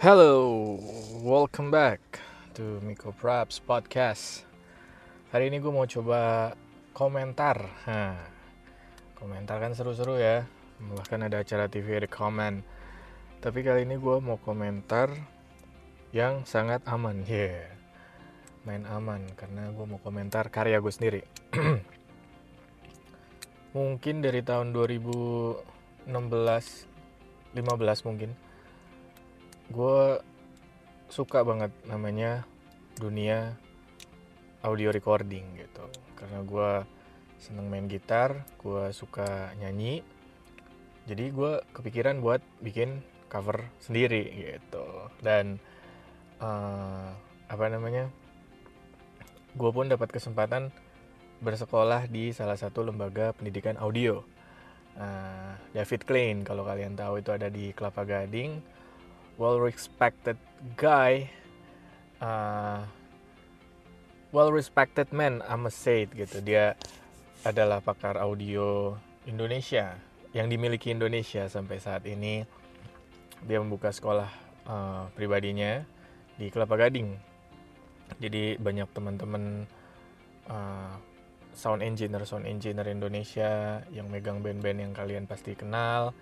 Hello, welcome back to Miko Props Podcast. Hari ini gue mau coba komentar. Komentar kan seru-seru ya. Bahkan ada acara TV ada komen. Tapi kali ini gue mau komentar yang sangat aman. Yeah, main aman karena gue mau komentar karya gue sendiri. mungkin dari tahun 2016, 15 mungkin gue suka banget namanya dunia audio recording gitu. Karena gue seneng main gitar gue suka nyanyi. Jadi gue kepikiran buat bikin cover sendiri gitu. Dan uh, apa namanya gue pun dapat kesempatan bersekolah di salah satu lembaga pendidikan audio. Uh, David Klein kalau kalian tahu itu ada di Kelapa Gading well respected guy uh, well respected man I must say it, gitu. Dia adalah pakar audio Indonesia yang dimiliki Indonesia sampai saat ini. Dia membuka sekolah uh, pribadinya di Kelapa Gading. Jadi banyak teman-teman uh, sound engineer sound engineer Indonesia yang megang band-band yang kalian pasti kenal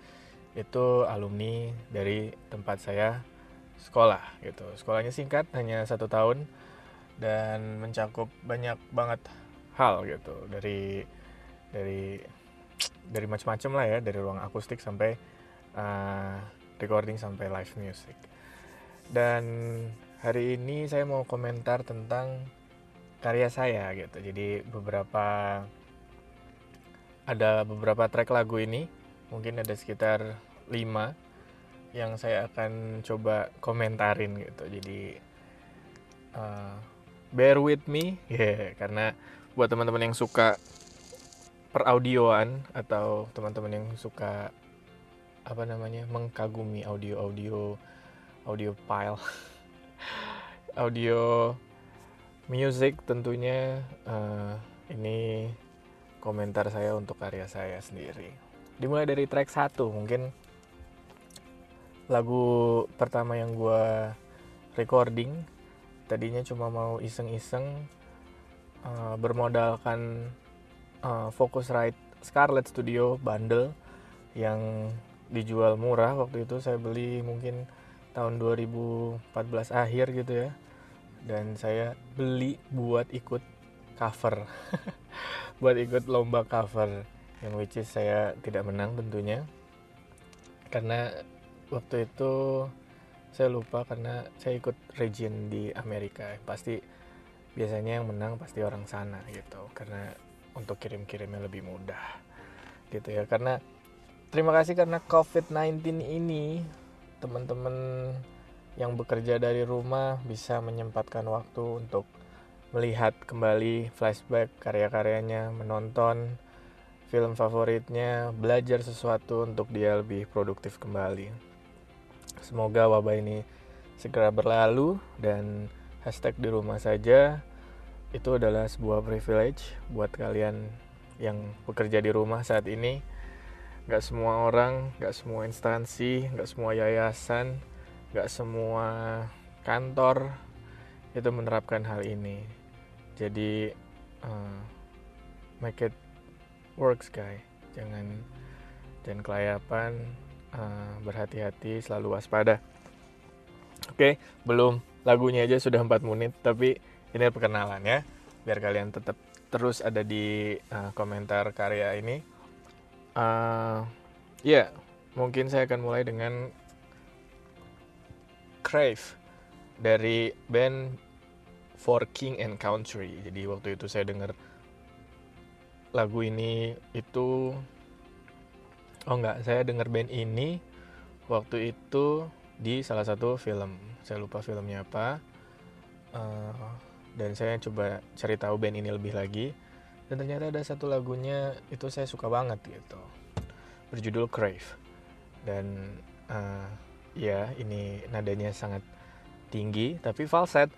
itu alumni dari tempat saya sekolah gitu. Sekolahnya singkat hanya satu tahun dan mencakup banyak banget hal gitu. Dari dari dari macam-macam lah ya dari ruang akustik sampai uh, recording sampai live music. Dan hari ini saya mau komentar tentang karya saya gitu. Jadi beberapa ada beberapa track lagu ini mungkin ada sekitar 5 yang saya akan coba komentarin gitu jadi uh, bear with me yeah, karena buat teman-teman yang suka peraudioan atau teman-teman yang suka apa namanya mengkagumi audio-audio audio file audio music tentunya uh, ini komentar saya untuk karya saya sendiri. Dimulai dari track 1 mungkin lagu pertama yang gue recording tadinya cuma mau iseng-iseng uh, bermodalkan uh, Focusrite Scarlett Studio bundle yang dijual murah waktu itu saya beli mungkin tahun 2014 akhir gitu ya. Dan saya beli buat ikut cover buat ikut lomba cover yang which is saya tidak menang tentunya. Karena waktu itu saya lupa karena saya ikut region di Amerika. Pasti biasanya yang menang pasti orang sana gitu. Karena untuk kirim-kirimnya lebih mudah gitu ya. Karena terima kasih karena COVID-19 ini teman-teman yang bekerja dari rumah bisa menyempatkan waktu untuk melihat kembali flashback karya-karyanya, menonton film favoritnya, belajar sesuatu untuk dia lebih produktif kembali. Semoga wabah ini segera berlalu dan hashtag di rumah saja itu adalah sebuah privilege buat kalian yang bekerja di rumah saat ini. Gak semua orang, gak semua instansi, gak semua yayasan, gak semua kantor itu menerapkan hal ini jadi uh, make it works guy. Jangan jangan kelayapan uh, berhati-hati selalu waspada. Oke okay, belum lagunya aja sudah 4 menit tapi ini perkenalan ya biar kalian tetap terus ada di uh, komentar karya ini. Uh, ya yeah, mungkin saya akan mulai dengan Crave dari band For King and Country. Jadi waktu itu saya dengar lagu ini itu oh enggak, saya dengar band ini waktu itu di salah satu film. Saya lupa filmnya apa. Uh, dan saya coba cari tahu band ini lebih lagi dan ternyata ada satu lagunya itu saya suka banget gitu. Berjudul Crave. Dan uh, ya ini nadanya sangat tinggi tapi falset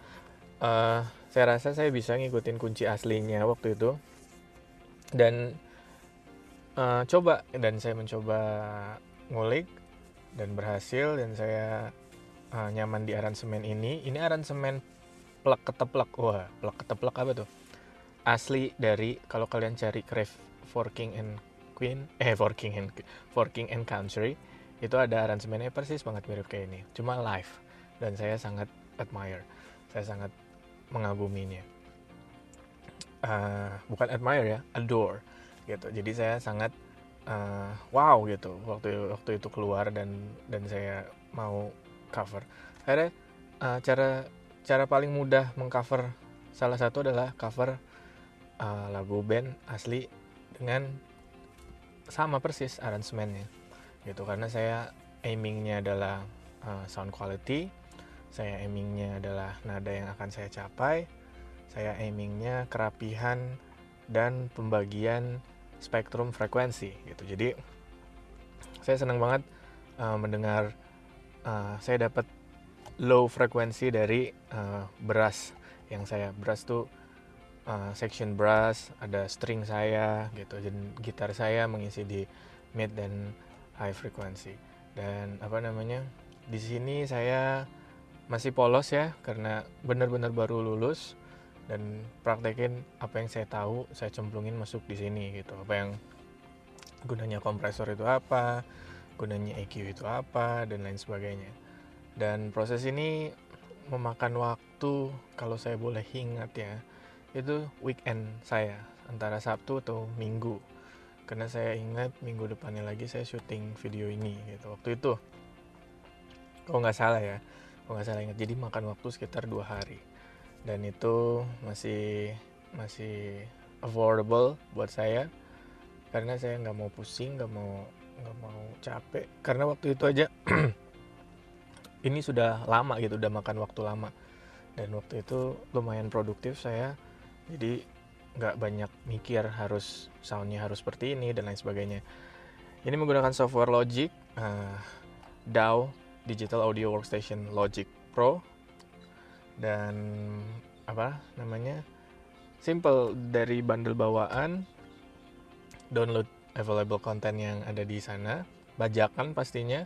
uh, saya rasa saya bisa ngikutin kunci aslinya waktu itu dan uh, coba dan saya mencoba ngulik dan berhasil dan saya uh, nyaman di aransemen ini. Ini aransemen plek keteplek. Wah plek keteplek apa tuh? Asli dari kalau kalian cari Crave for King and Queen eh for King and for King and Country itu ada aransemennya persis banget mirip kayak ini. Cuma live. Dan saya sangat admire. Saya sangat mengaguminya uh, bukan admire ya adore gitu. Jadi saya sangat uh, wow gitu waktu waktu itu keluar dan dan saya mau cover. Akhirnya uh, cara cara paling mudah mengcover salah satu adalah cover uh, lagu band asli dengan sama persis aransemennya gitu. Karena saya aimingnya adalah uh, sound quality saya aimingnya adalah nada yang akan saya capai saya aimingnya kerapihan dan pembagian spektrum frekuensi gitu. Jadi saya senang banget uh, mendengar uh, saya dapat low frekuensi dari uh, brass yang saya brass tuh uh, section brass ada string saya gitu. Dan gitar saya mengisi di mid dan high frekuensi. Dan apa namanya di sini saya masih polos ya karena benar-benar baru lulus dan praktekin apa yang saya tahu saya cemplungin masuk di sini gitu. Apa yang gunanya kompresor itu apa gunanya EQ itu apa dan lain sebagainya. Dan proses ini memakan waktu kalau saya boleh ingat ya itu weekend saya antara Sabtu atau Minggu. Karena saya ingat minggu depannya lagi saya syuting video ini gitu. Waktu itu kalau nggak salah ya kalau nggak salah ingat. Jadi makan waktu sekitar dua hari dan itu masih masih affordable buat saya. Karena saya nggak mau pusing nggak mau nggak mau capek. Karena waktu itu aja ini sudah lama gitu udah makan waktu lama. Dan waktu itu lumayan produktif saya. Jadi nggak banyak mikir harus soundnya harus seperti ini dan lain sebagainya. Ini menggunakan software Logic uh, DAW Digital Audio Workstation Logic Pro dan apa namanya? Simple dari bundle bawaan download available content yang ada di sana. Bajakan pastinya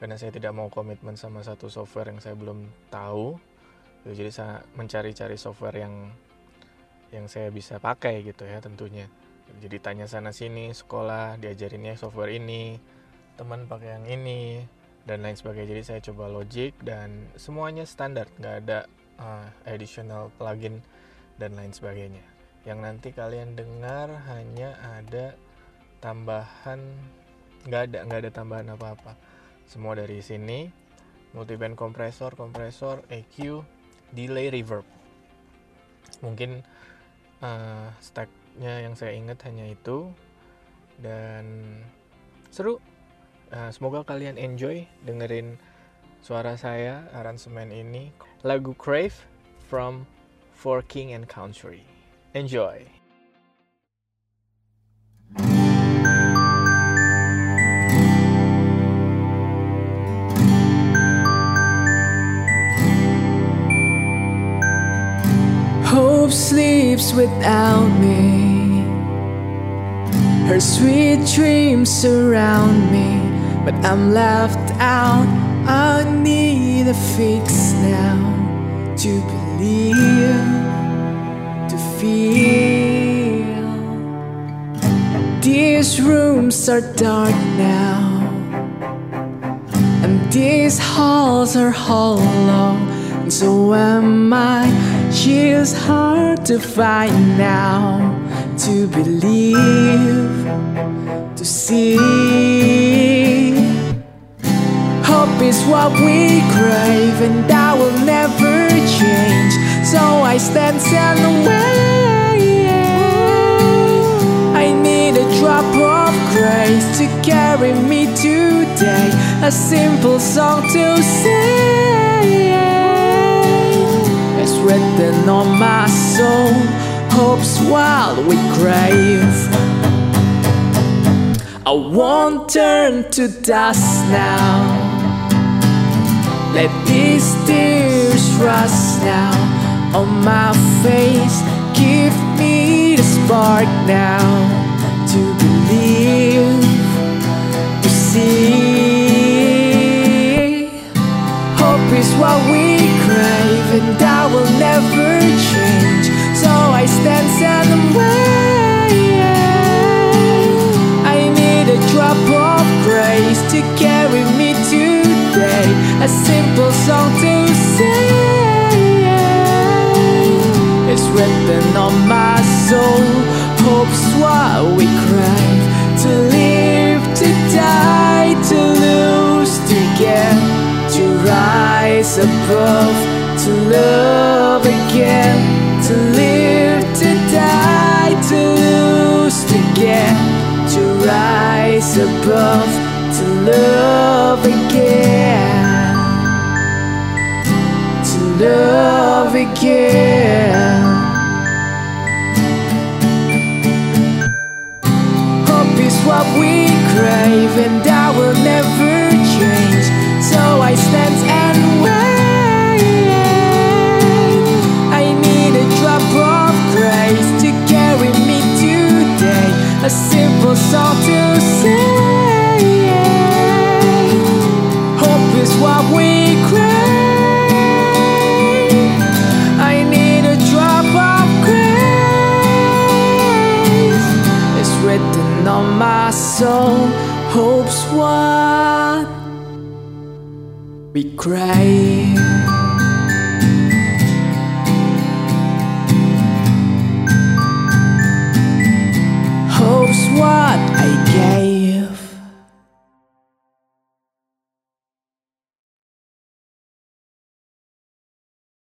karena saya tidak mau komitmen sama satu software yang saya belum tahu. Jadi saya mencari-cari software yang yang saya bisa pakai gitu ya tentunya. Jadi tanya sana sini sekolah diajarinnya software ini teman pakai yang ini dan lain sebagainya. Jadi saya coba Logic dan semuanya standar nggak ada uh, additional plugin dan lain sebagainya. Yang nanti kalian dengar hanya ada tambahan nggak ada nggak ada tambahan apa-apa. Semua dari sini multiband kompresor kompresor EQ delay reverb. Mungkin uh, stacknya yang saya ingat hanya itu. Dan seru. Uh, semoga kalian enjoy dengerin suara saya aransemen ini lagu Crave from For King and Country enjoy Hope sleeps without me. Her sweet dreams surround me, but I'm left out. I need a fix now to believe, to feel. These rooms are dark now, and these halls are hollow, and so am I. She's hard to find now, to believe, to see. Hope is what we crave, and I will never change. So I stand and wait. I need a drop of grace to carry me today. A simple song to sing. It's written on my soul. Hope's wild we crave. I won't turn to dust now. Let these tears rust now on my face. Give me the spark now to believe, to see. Hope is what we crave, and that will never change. So I stand and wait. I need a drop of grace to carry me today. A simple It's written on my soul. Hope's what we crave. To live, to die, to lose, to get, to rise above, to love again. To live, to die, to lose, to get, to rise above, to love again. To love again. What we crave, and that will never change. So I stand and wait. all hopes what we cry. what I gave.